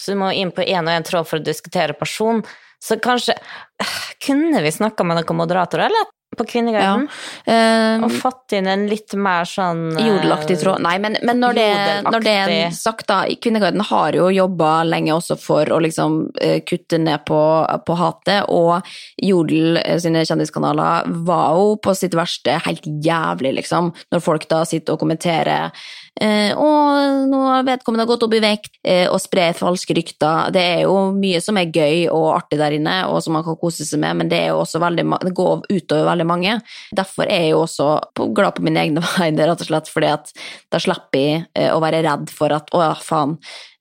S5: Så du må inn på én og én tråd for å diskutere person. Så kanskje Kunne vi snakka med noen moderatorer, eller? På Kvinneguiden? Ja. Um, og fått inn en litt mer sånn
S4: uh, Jodelaktig tråd. Nei, men, men når, det, når, det, er sagt, da Kvinneguiden har jo jobba lenge også for å liksom uh, kutte ned på, på hatet, og Jodel sine kjendiskanaler var jo på sitt verste helt jævlig, liksom. Når folk da sitter og kommenterer Eh, og nå har vedkommende gått opp i vekt eh, og sprer falske rykter. Det er jo mye som er gøy og artig der inne, og som man kan kose seg med, men det, er jo også veldig, det går utover veldig mange. Derfor er jeg jo også glad på mine egne vegne, rett og slett, fordi at da slipper jeg eh, å være redd for at å faen,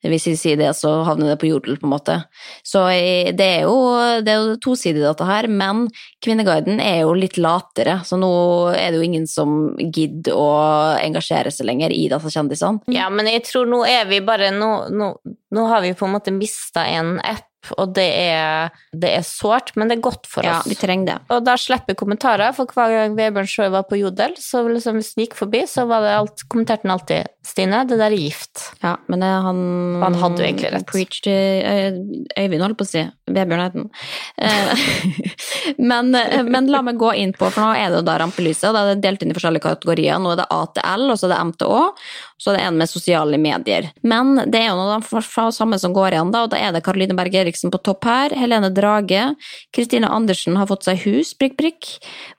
S4: hvis vi sier det, så havner det på jodel, på en måte. Så det er jo, det er jo tosidig, dette her, men Kvinneguiden er jo litt latere, så nå er det jo ingen som gidder å engasjere seg lenger i disse kjendisene.
S5: Ja, men jeg tror nå er vi bare Nå, nå, nå har vi på en måte mista en app og det er, det er sårt, men det er godt for oss.
S4: Ja, vi trenger det.
S5: Og da slipper kommentarer, for hver gang Vebjørn Sjø var på Jodel, så liksom hvis den gikk forbi, så var det alt, kommenterte han alltid 'Stine, det der er gift'.
S4: Ja, men det, han
S5: Han hadde jo egentlig rett.
S4: Preached eh, Øyvind, holdt på å si. Vebjørn het han. Eh, men, eh, men la meg gå inn på, for nå er det jo da rampelyset, og da er det delt inn i forskjellige kategorier. Nå er det A til L, og så er det M til Å, så er det en med sosiale medier. Men det er jo noe av de samme som går igjen, da, og da er det Karoline Berg Eriksen på topp her, Helene Drage, Kristine Andersen har fått seg hus, prikk, prikk.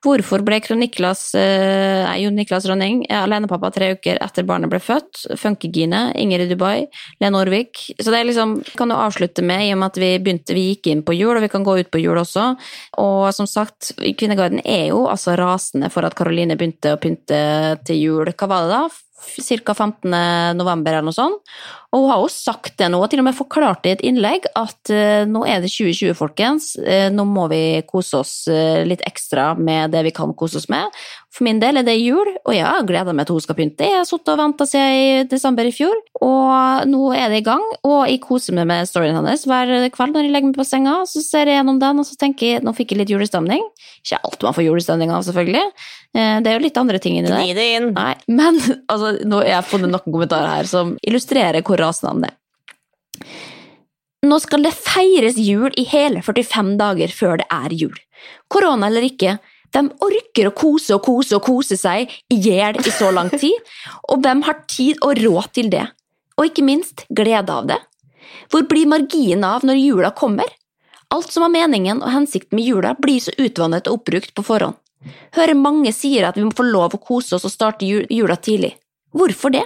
S4: Hvorfor ble Niklas, eh, Jon Niklas Rønning eh, alenepappa tre uker etter barnet ble født? Funkygine, Inger i Dubai, Lene Orvik. Så det er liksom, kan jo avslutte med, i og med at vi begynte, vi gikk inn på jul, og vi kan gå ut på jul også. Og som sagt, Kvinneguiden er jo altså rasende for at Karoline begynte å pynte til jul. Hva var det da? Cirka 15. november eller noe sånt. Og hun har jo sagt det nå, og til og med forklart det i et innlegg, at eh, nå er det 2020, folkens. Eh, nå må vi kose oss eh, litt ekstra med det vi kan kose oss med. For min del er det jul, og jeg har gleda meg til hun skal pynte. Jeg har sittet og venta siden i desember i fjor, og nå er det i gang. Og jeg koser meg med storyen hennes hver kveld når jeg legger meg på senga. Så ser jeg gjennom den, og så tenker jeg nå fikk jeg litt julestemning. Ikke alt man får julestemning av, selvfølgelig. Eh, Det er jo litt andre ting inni det.
S5: Gni det inn.
S4: Nei, men altså, nå har jeg funnet noen kommentarer her som illustrerer hvor rasende han er. Nå skal det feires jul i hele 45 dager før det er jul. Korona eller ikke, de orker å kose og kose og kose seg i hjel i så lang tid, og hvem har tid og råd til det? Og ikke minst glede av det. Hvor blir marginen av når jula kommer? Alt som var meningen og hensikten med jula, blir så utvannet og oppbrukt på forhånd. Hører mange sier at vi må få lov å kose oss og starte jula tidlig. Hvorfor det?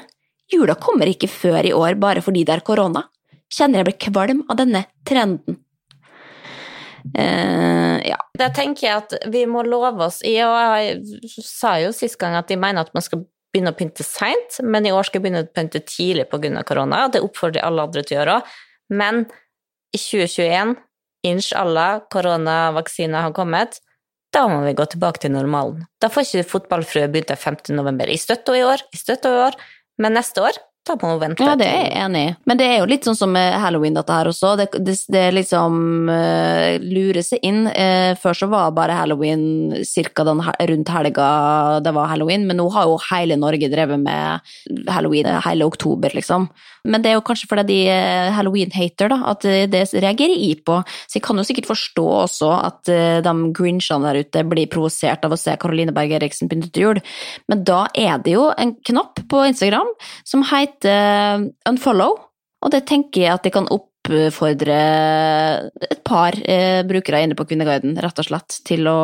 S4: Jula kommer ikke før i år bare fordi det er korona. Kjenner jeg blir kvalm av denne trenden. Eh, ja.
S5: Da tenker jeg at vi må love oss i, og jeg sa jo sist gang at de mener at man skal begynne å pynte seint, men i år skal jeg begynne å pynte tidlig pga. korona. Det oppfordrer alle andre til å gjøre òg. Men i 2021, inshallah, koronavaksina har kommet, da må vi gå tilbake til normalen. Da får ikke fotballfrue begynne 5. november. støtta i år, i støtta i år, men neste år, da på noe vente.
S4: ja, det er jeg enig i. Men det er jo litt sånn som med halloween, dette her også. Det, det, det liksom uh, lurer seg inn. Uh, før så var bare halloween cirka den, rundt helga det var halloween, men nå har jo hele Norge drevet med halloween eh, hele oktober, liksom. Men det er jo kanskje fordi de er halloween-hater, da, at det reagerer jeg på. Så jeg kan jo sikkert forstå også at de grinchene der ute blir provosert av å se Caroline Berg Eriksen pynte til jul. Men da er det jo en knapp på Instagram som heter unfollow, og det tenker jeg at jeg kan oppfordre et par eh, brukere inne på Kvinneguiden, rett og slett, til å,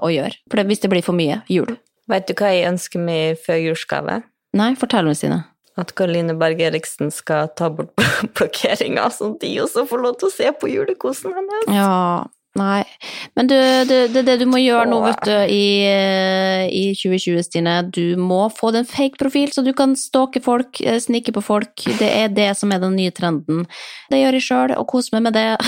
S4: å gjøre. Det, hvis det blir for mye jul.
S5: Vet du hva jeg ønsker meg før julegave?
S4: Nei, fortell meg, Stine.
S5: At Karoline Berg Eriksen skal ta bort blokkeringa, sånn at de også får lov til å se på julekosen hennes.
S4: Ja, nei. Men du, det, det, det du må gjøre nå, vet du, i, eh, i 2020, Stine, du må få deg en fake profil, så du kan stalke folk, eh, snike på folk. Det er det som er den nye trenden. Det gjør jeg sjøl, og koser meg med det.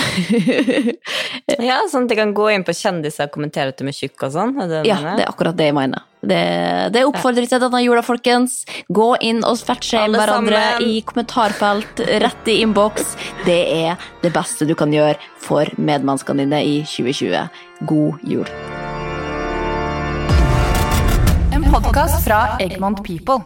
S5: Ja, sånn at jeg kan gå inn på kjendiser og kommentere at de er tjukke og sånn.
S4: Ja, det er akkurat det jeg mener. Det, det oppfordrer til denne jula, folkens. Gå inn og fatshame hverandre
S5: sammen.
S4: i kommentarfelt, rett i innboks. Det er det beste du kan gjøre for medmenneskene dine i 2020. God jul.
S6: En podkast fra Egmont People.